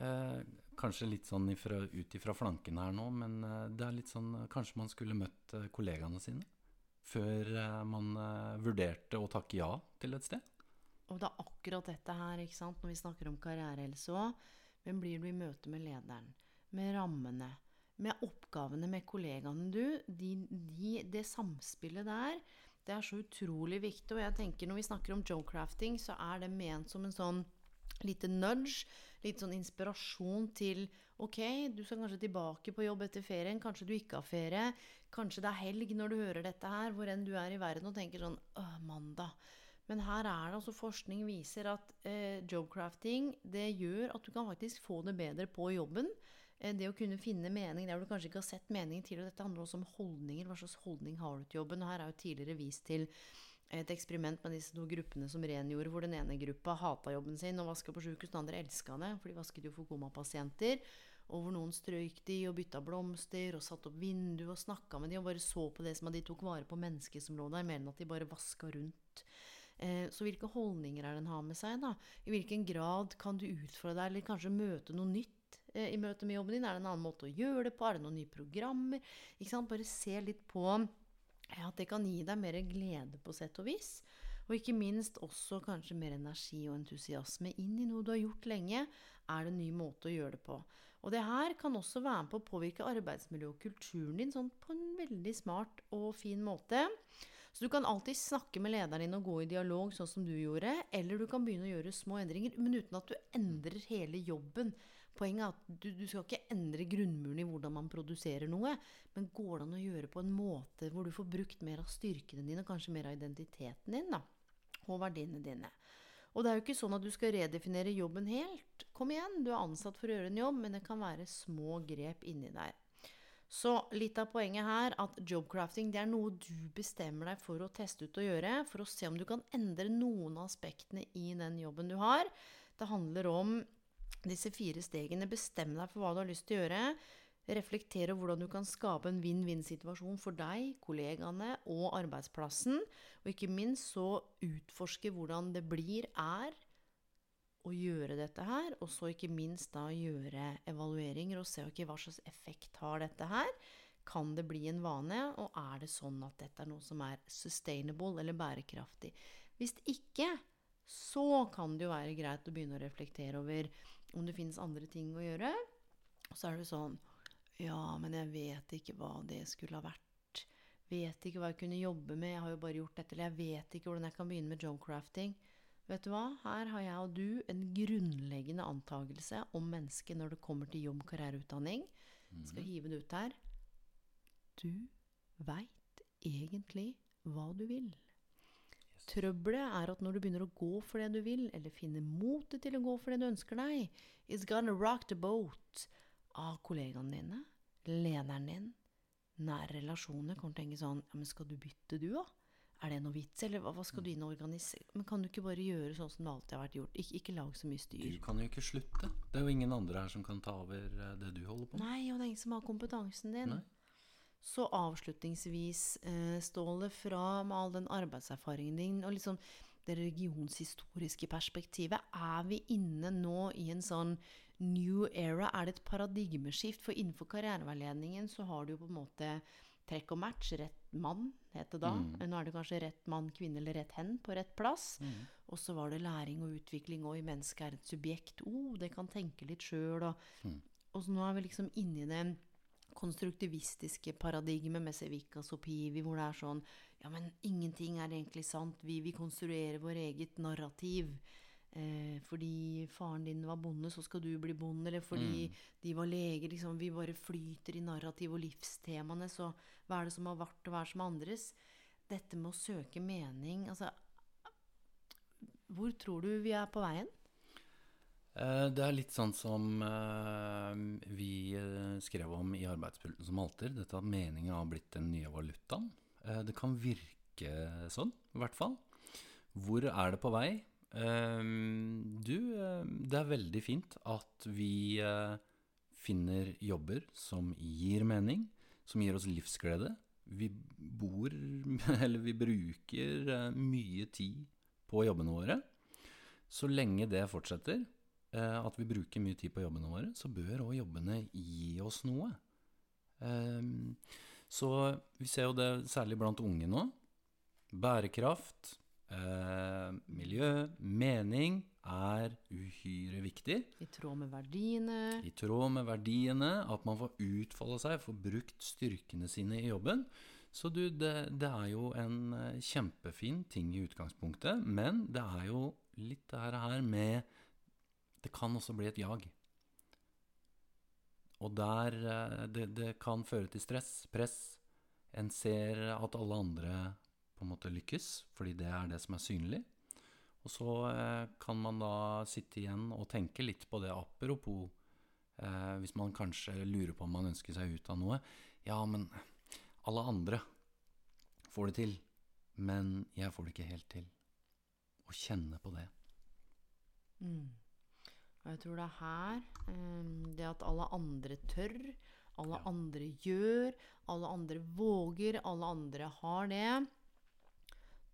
eh, Kanskje litt sånn ifra, ut ifra flanken her nå, men eh, det er litt sånn eh, Kanskje man skulle møtt eh, kollegaene sine før man vurderte å takke ja til et sted. Og det er akkurat dette her, ikke sant, når vi snakker om karrierehelse òg. Hvem blir du i møte med lederen? Med rammene? Med oppgavene med kollegaene du? De, de, det samspillet der, det er så utrolig viktig. Og jeg tenker når vi snakker om jobcrafting, så er det ment som en sånn lite nudge, litt sånn inspirasjon til Ok, du skal kanskje tilbake på jobb etter ferien. Kanskje du ikke har ferie. Kanskje det er helg når du hører dette her, hvor enn du er i verden og tenker sånn Åh, mandag. Men her er det altså forskning viser at eh, jobcrafting det gjør at du kan faktisk få det bedre på jobben. Eh, det å kunne finne mening der du kanskje ikke har sett mening til. Og dette handler også om holdninger. Hva slags holdning har du til jobben? Og her er jo tidligere vist til et eksperiment med disse to gruppene som rengjorde, hvor den ene gruppa hata jobben sin og vaska på sjukehus, den andre elska det, for de vasket jo for komapasienter. Og hvor noen strøyk de og bytta blomster og satte opp vindu og snakka med de og bare så på det som at de tok vare på mennesket som lå der, mer enn at de bare vaska rundt. Eh, så hvilke holdninger er det en har med seg? da? I hvilken grad kan du utfordre deg, eller kanskje møte noe nytt i møte med jobben din? Er det en annen måte å gjøre det på? Er det noen nye programmer? Ikke sant? Bare se litt på at det kan gi deg mer glede på sett og vis. Og ikke minst også kanskje mer energi og entusiasme inn i noe du har gjort lenge. Er det en ny måte å gjøre det på? Og det her kan også være med på å påvirke arbeidsmiljøet og kulturen din sånn på en veldig smart og fin måte. Så du kan alltid snakke med lederen din og gå i dialog, sånn som du gjorde. Eller du kan begynne å gjøre små endringer, men uten at du endrer hele jobben. Poenget er at du, du skal ikke endre grunnmuren i hvordan man produserer noe. Men går det an å gjøre på en måte hvor du får brukt mer av styrkene dine, kanskje mer av identiteten din, da, og verdiene dine. Og det er jo ikke sånn at du skal redefinere jobben helt. Kom igjen, du er ansatt for å gjøre en jobb, men det kan være små grep inni der. Så litt av poenget her at jobcrafting det er noe du bestemmer deg for å teste ut og gjøre, for å se om du kan endre noen av aspektene i den jobben du har. Det handler om disse fire stegene. Bestem deg for hva du har lyst til å gjøre. Reflektere hvordan du kan skape en vinn-vinn-situasjon for deg, kollegaene og arbeidsplassen. Og ikke minst så utforske hvordan det blir, er, å gjøre dette her, og så ikke minst da gjøre evalueringer og se okay, hva slags effekt har dette her. Kan det bli en vane, og er det sånn at dette er noe som er sustainable eller bærekraftig? Hvis ikke, så kan det jo være greit å begynne å reflektere over om det finnes andre ting å gjøre. Og så er det sånn Ja, men jeg vet ikke hva det skulle ha vært. Vet ikke hva jeg kunne jobbe med. Jeg har jo bare gjort dette. Eller jeg vet ikke hvordan jeg kan begynne med jobcrafting. Vet du hva? Her har jeg og du en grunnleggende antakelse om mennesket når det kommer til jobb, karriereutdanning. Jeg skal hive det ut her. Du veit egentlig hva du vil. Trøbbelet er at når du begynner å gå for det du vil, eller finner motet til å gå for det du ønsker deg, it's gonna rock the boat av kollegaene dine, lederen din, nære relasjoner kommer til å tenke sånn Ja, men skal du bytte, du, da? Er det noe vits, eller hva skal du inn og organisere? Men kan du ikke bare gjøre sånn som det alltid har vært gjort? Ikke, ikke lag så mye styr. Du kan jo ikke slutte. Det er jo ingen andre her som kan ta over eh, det du holder på med. Nei, og det er ingen som har kompetansen din. Nei. Så avslutningsvis, eh, Ståle, fra med all den arbeidserfaringen din og liksom det regionshistoriske perspektivet, er vi inne nå i en sånn new era? Er det et paradigmeskift? For innenfor karriereveiledningen så har du jo på en måte trekk og match, rett mann, het det da. Mm. Nå er det kanskje rett mann, kvinne eller rett hen på rett plass. Mm. Og så var det læring og utvikling, og i mennesket er et subjekt. Oh, det kan tenke litt sjøl, og, Mm. og så nå er vi liksom inni det konstruktivistiske paradigmet med Sevikas og Pivi, hvor det er sånn Ja, men ingenting er egentlig sant. Vi, vi konstruerer vår eget narrativ. Eh, fordi faren din var bonde, så skal du bli bonde. Eller fordi Mm. de var leger. Liksom, vi bare flyter i narrativ og livstemaene. Så hva er det som har vært, og hva er det som er andres? Dette med å søke mening Altså, hvor tror du vi er på veien? Eh, Det er litt sånn som eh, vi eh, skrev om i Arbeidspulten som alter. Dette at meningen har blitt den nye valutaen. Det kan virke sånn, i hvert fall. Hvor er det på vei? Du, det er veldig fint at vi finner jobber som gir mening, som gir oss livsglede. Vi bor, [laughs] eller vi bruker mye tid på jobbene våre. Så lenge det fortsetter, at vi bruker mye tid på jobbene våre, så bør òg jobbene gi oss noe. Ehm, så vi ser jo det særlig blant unge nå. Bærekraft, eh, miljø, mening er uhyre viktig. I tråd med verdiene? I tråd med verdiene, at man får utfolde seg, får brukt styrkene sine i jobben. Så du, det, det er jo en eh, kjempefin ting i utgangspunktet, men det er jo litt det her med Det kan også bli et jag. Og der eh, det, det kan føre til stress, press. En ser at alle andre på en måte lykkes, fordi det er det som er synlig. Og så eh, kan man da sitte igjen og tenke litt på det apropos eh, Hvis man kanskje lurer på om man ønsker seg ut av noe. Ja, men alle andre får det til. Men jeg får det ikke helt til. Å kjenne på det. Mm. Og jeg tror det er her um, det at alle andre tør, alle Ja. andre gjør, alle andre våger, alle andre har det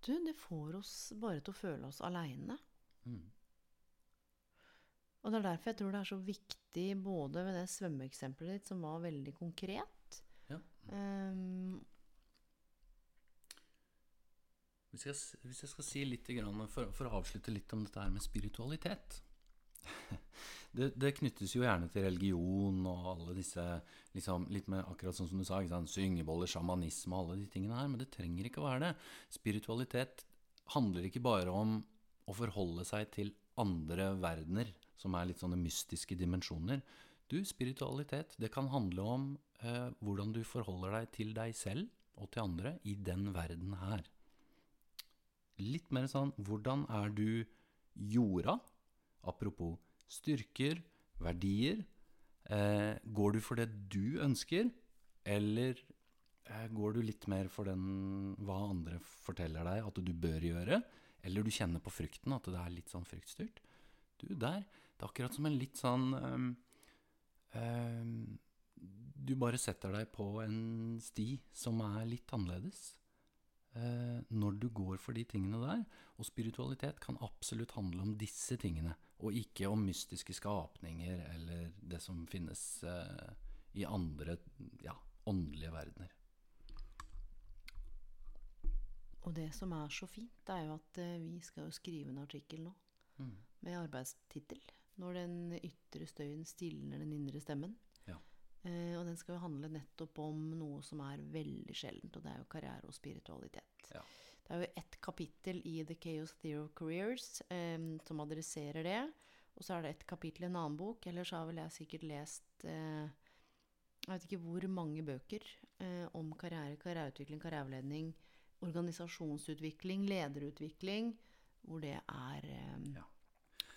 Du, det får oss bare til å føle oss aleine. Mm. Og det er derfor jeg tror det er så viktig både ved det svømmeeksempelet ditt, som var veldig konkret Ja. um, Hvis jeg, hvis jeg skal si litt, grann, for, for å avslutte litt om dette her med spiritualitet det, det knyttes jo gjerne til religion og alle disse liksom, Litt med akkurat sånn som du sa, syngeboller, sjamanisme og alle de tingene her. Men det trenger ikke å være det. Spiritualitet handler ikke bare om å forholde seg til andre verdener, som er litt sånne mystiske dimensjoner. Du, spiritualitet, det kan handle om eh, hvordan du forholder deg til deg selv og til andre i den verden her. Litt mer sånn Hvordan er du jorda? Apropos styrker, verdier. Eh, går du for det du ønsker, eller eh, går du litt mer for den hva andre forteller deg at du bør gjøre? Eller du kjenner på frykten, at det er litt sånn fryktstyrt? Du, der Det er akkurat som en litt sånn ehm, ehm, Du bare setter deg på en sti som er litt annerledes når du går for de tingene der. Og spiritualitet kan absolutt handle om disse tingene, og ikke om mystiske skapninger eller det som finnes eh, i andre ja, åndelige verdener. Og det som er så fint, det er jo at eh, vi skal jo skrive en artikkel nå Mm. med arbeidstittel 'Når den ytre støyen stilner den indre stemmen'. Eh, og den skal jo handle nettopp om noe som er veldig sjeldent, og det er jo karriere og spiritualitet. Ja. Det er jo ett kapittel i The Chaos Theory of Careers eh, som adresserer det. Og så er det et kapittel i en annen bok. Ellers har vel jeg sikkert lest eh, jeg vet ikke hvor mange bøker eh, om karriere, karriereutvikling, karriereledning, organisasjonsutvikling, lederutvikling, hvor det er eh, Ja.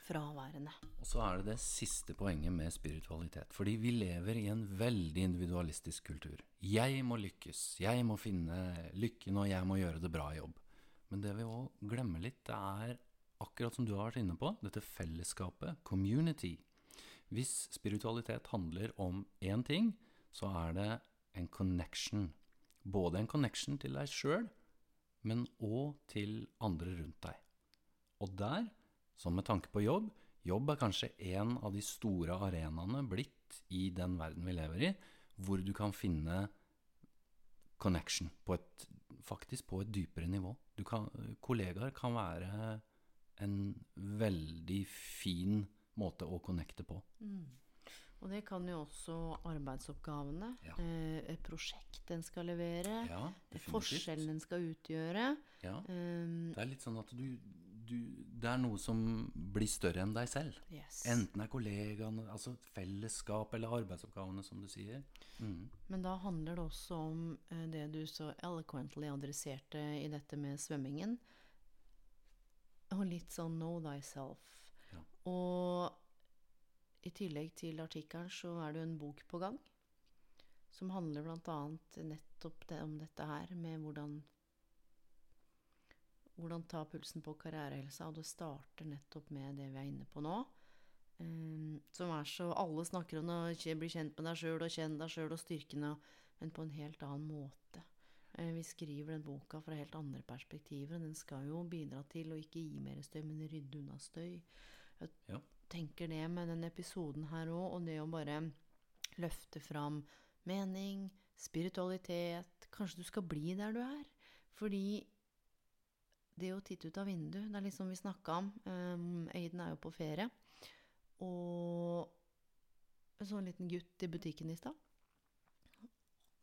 Fraværende. Og så er det det siste poenget med spiritualitet. Fordi vi lever i en veldig individualistisk kultur. Jeg må lykkes, jeg må finne lykken, og jeg må gjøre det bra i jobb. Men det vi òg glemmer litt, det er akkurat som du har vært inne på, dette fellesskapet, community. Hvis spiritualitet handler om én ting, så er det en connection. Både en connection til deg sjøl, men òg til andre rundt deg. Og der, som med tanke på jobb, jobb er kanskje en av de store arenaene blitt i den verden vi lever i, hvor du kan finne connection på et, faktisk på et dypere nivå. Du kan, kollegaer kan være en veldig fin måte å connecte på. Og det kan jo også arbeidsoppgavene, Ja. eh, prosjekt en skal levere, Ja, forskjellen en skal utgjøre. Ja. Um, Det er litt sånn at du, du Det er noe som blir større enn deg selv. yes. Enten er kollegaene, altså fellesskap eller arbeidsoppgavene, som du sier. Mm. Men da handler det også om eh, det du så eloquently adresserte i dette med svømmingen. Og litt sånn know thyself. Ja. Og i tillegg til artikkelen så er det jo en bok på gang. Som handler bl.a. nettopp det, om dette her med hvordan hvordan ta pulsen på karrierehelsa, og det starter nettopp med det vi er inne på nå. Um, som er så Alle snakker om å bli kjent med deg sjøl og kjenne deg sjøl og styrkene, men på en helt annen måte. Eh, vi skriver den boka fra helt andre perspektiver, og den skal jo bidra til å ikke gi mer støy, men rydde unna støy. Jeg Ja. tenker det med den episoden her òg, og det å bare løfte fram mening, spiritualitet Kanskje du skal bli der du er. Fordi det å titte ut av vinduet, det er litt som vi snakka om. Um, Aiden er jo på ferie. Og så en liten gutt i butikken i stad.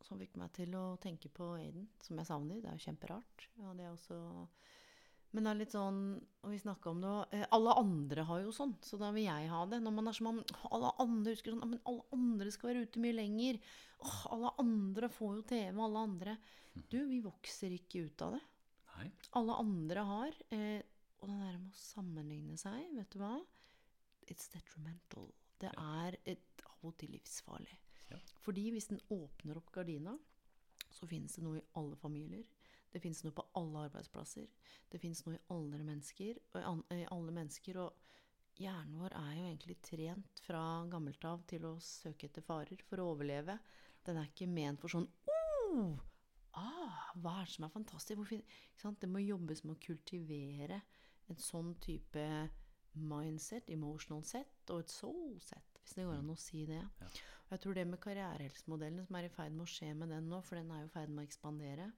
Som fikk meg til å tenke på Aiden, som jeg savner. Det er jo kjemperart. Ja, det er også Men det er litt sånn Og vi snakka om det òg. Eh, alle andre har jo sånn, så da vil jeg ha det. Når man er som om alle andre husker sånn Men alle andre skal være ute mye lenger. Åh, alle andre får jo TV, alle andre. Du, vi vokser ikke ut av det Nei. alle andre har. Eh, Og det der med å sammenligne seg, vet du hva? It's detrimental. Det er et, av og til livsfarlig. Ja. Fordi hvis den åpner opp gardina, så finnes det noe i alle familier. Det finnes noe på alle arbeidsplasser. Det finnes noe i alle mennesker. Og i alle mennesker og hjernen vår er jo egentlig trent fra gammelt av til å søke etter farer for å overleve. Den er ikke ment for sånn oh, ah, Hva er det som er fantastisk? Hvorfor? Det må jobbes med å kultivere en sånn type mindset, emotional set og et soul set, hvis det går an å si det. Ja. Og jeg tror det med karrierehelsemodellen som er i ferd med å skje med den nå, for den er jo i ferd med å ekspandere,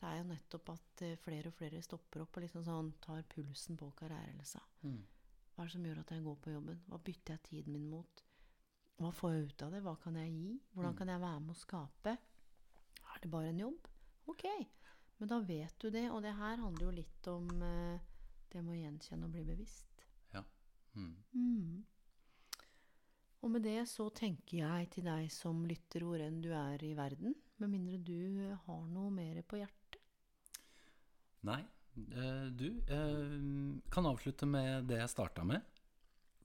det er jo nettopp at eh, flere og flere stopper opp og liksom sånn tar pulsen på karrierehelsa. Mm. Hva er det som gjør at jeg går på jobben? Hva bytter jeg tiden min mot? Hva får jeg ut av det? Hva kan jeg gi? Hvordan kan jeg være med å skape? Er det bare en jobb? Ok, men da vet du det. Og det her handler jo litt om eh, det med å gjenkjenne og bli bevisst. Ja. Mm. Mm. Og med det så tenker jeg til deg som lytter hvor enn du er i verden, med mindre du har noe mer på hjertet. Nei, eh, du eh, kan avslutte med det jeg starta med.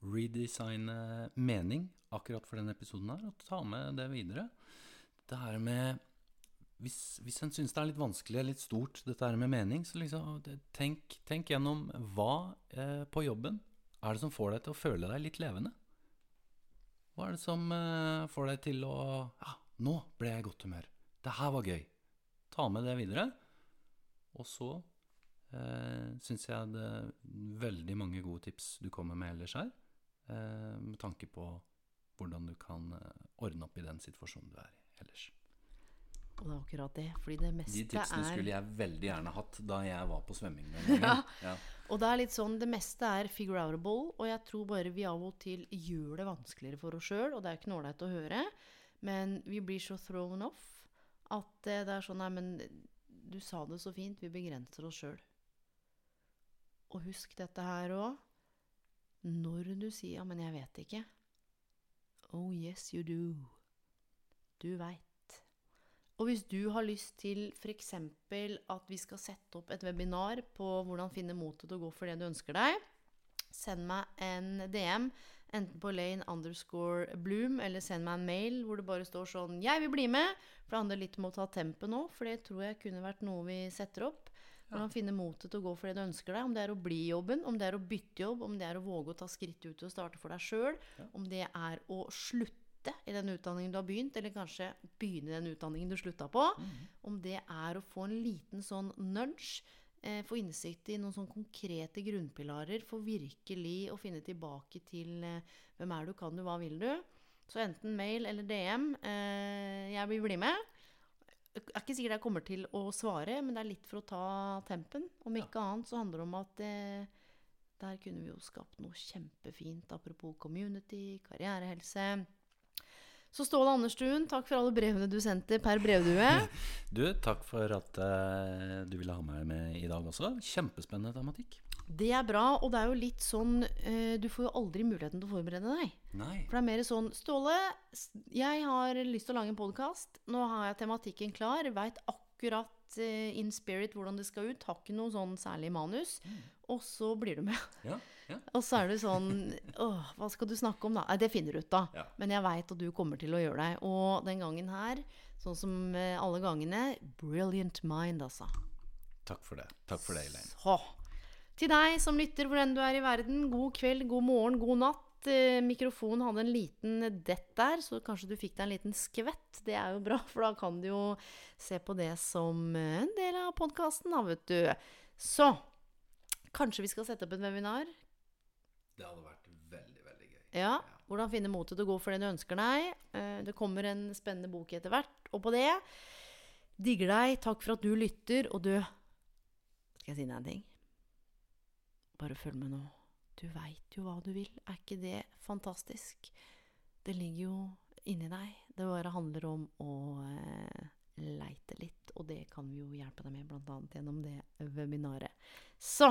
Redesigne mening akkurat for denne episoden her, og ta med det videre. Det her med Hvis, hvis en syns det er litt vanskelig, litt stort, dette her med mening, så liksom tenk, tenk gjennom hva eh, på jobben er det som får deg til å føle deg litt levende? Hva er det som eh, får deg til å Ja, nå ble jeg i godt humør. Det her var gøy. Ta med det videre. Og så eh, syns jeg det er veldig mange gode tips du kommer med ellers her, eh, med tanke på hvordan du kan eh, ordne opp i den situasjonen du er i ellers. Og det er akkurat det. Fordi det meste er De tipsene er skulle jeg veldig gjerne hatt da jeg var på svømming [laughs] ja. Ja. Og det er litt sånn, det meste er figure outable, og jeg tror bare vi av og til gjør det vanskeligere for oss sjøl, og det er ikke noe ålreit å høre, men vi blir så thrown off at eh, det er sånn Nei, men du sa det så fint, vi begrenser oss sjøl. Og husk dette her òg. Når du sier 'ja, men jeg vet ikke' Oh yes, you do. Du veit. Og hvis du har lyst til f.eks. at vi skal sette opp et webinar på hvordan finne motet til å gå for det du ønsker deg, send meg en DM, enten på Lane underscore Bloom, eller send meg en mail hvor det bare står sånn 'Jeg vil bli med'. For det handler litt om å ta tempen nå, for det tror jeg kunne vært noe vi setter opp. Hvordan finne motet til å gå for det du ønsker deg. Om det er å bli i jobben, om det er å bytte jobb, om det er å våge å ta skritt ut og starte for deg sjøl, om det er å slutte i den utdanningen du har begynt, eller kanskje begynne i den utdanningen du slutta på. Om det er å få en liten sånn nudge, eh, få innsikt i noen sånn konkrete grunnpilarer for virkelig å finne tilbake til eh, hvem er du, kan du, hva vil du? Så enten mail eller DM. Eh, jeg vil bli med. Jeg er ikke sikkert jeg kommer til å svare, men det er litt for å ta tempen. Om ikke annet så handler det om at eh, der kunne vi jo skapt noe kjempefint. Apropos community, karrierehelse. Så Ståle Anderstuen, takk for alle brevene du sendte per brevdue. [laughs] Du, takk for at uh, du ville ha meg med i dag også. Kjempespennende tematikk. Det er bra, og det er jo litt sånn uh, Du får jo aldri muligheten til å forberede deg. Nei. For det er mer sånn Ståle, jeg har lyst til å lage en podkast. Nå har jeg tematikken klar. Veit akkurat eh, in spirit hvordan det skal ut. Har ikke noe sånn særlig manus. Og så blir du med. Ja, ja. Og så er du sånn Åh, hva skal du snakke om, da? Nei, det finner du ut, da. Ja. Men jeg veit at du kommer til å gjøre det. Og den gangen her, sånn som eh, alle gangene, brilliant mind, altså. Takk for det. Takk for det, Elaine. Så. Til deg som lytter hvor enn du er i verden, god kveld, god morgen, god natt. Eh, mikrofonen hadde en liten dett der, så kanskje du fikk deg en liten skvett. Det er jo bra, for da kan du jo se på det som en del av podkasten, da, vet du. Så kanskje vi skal sette opp en webinar. Det hadde vært veldig, veldig gøy. Ja, hvordan finne motet til å gå for det du ønsker deg. Eh, Det kommer en spennende bok etter hvert. Og på det digger deg. Takk for at du lytter. Og du Skal jeg si deg en ting? Bare følg med nå. Du veit jo hva du vil. Er ikke det fantastisk? Det ligger jo inni deg. Det bare handler om å eh, leite litt, og det kan vi jo hjelpe deg med, bl.a. gjennom det webinaret. Så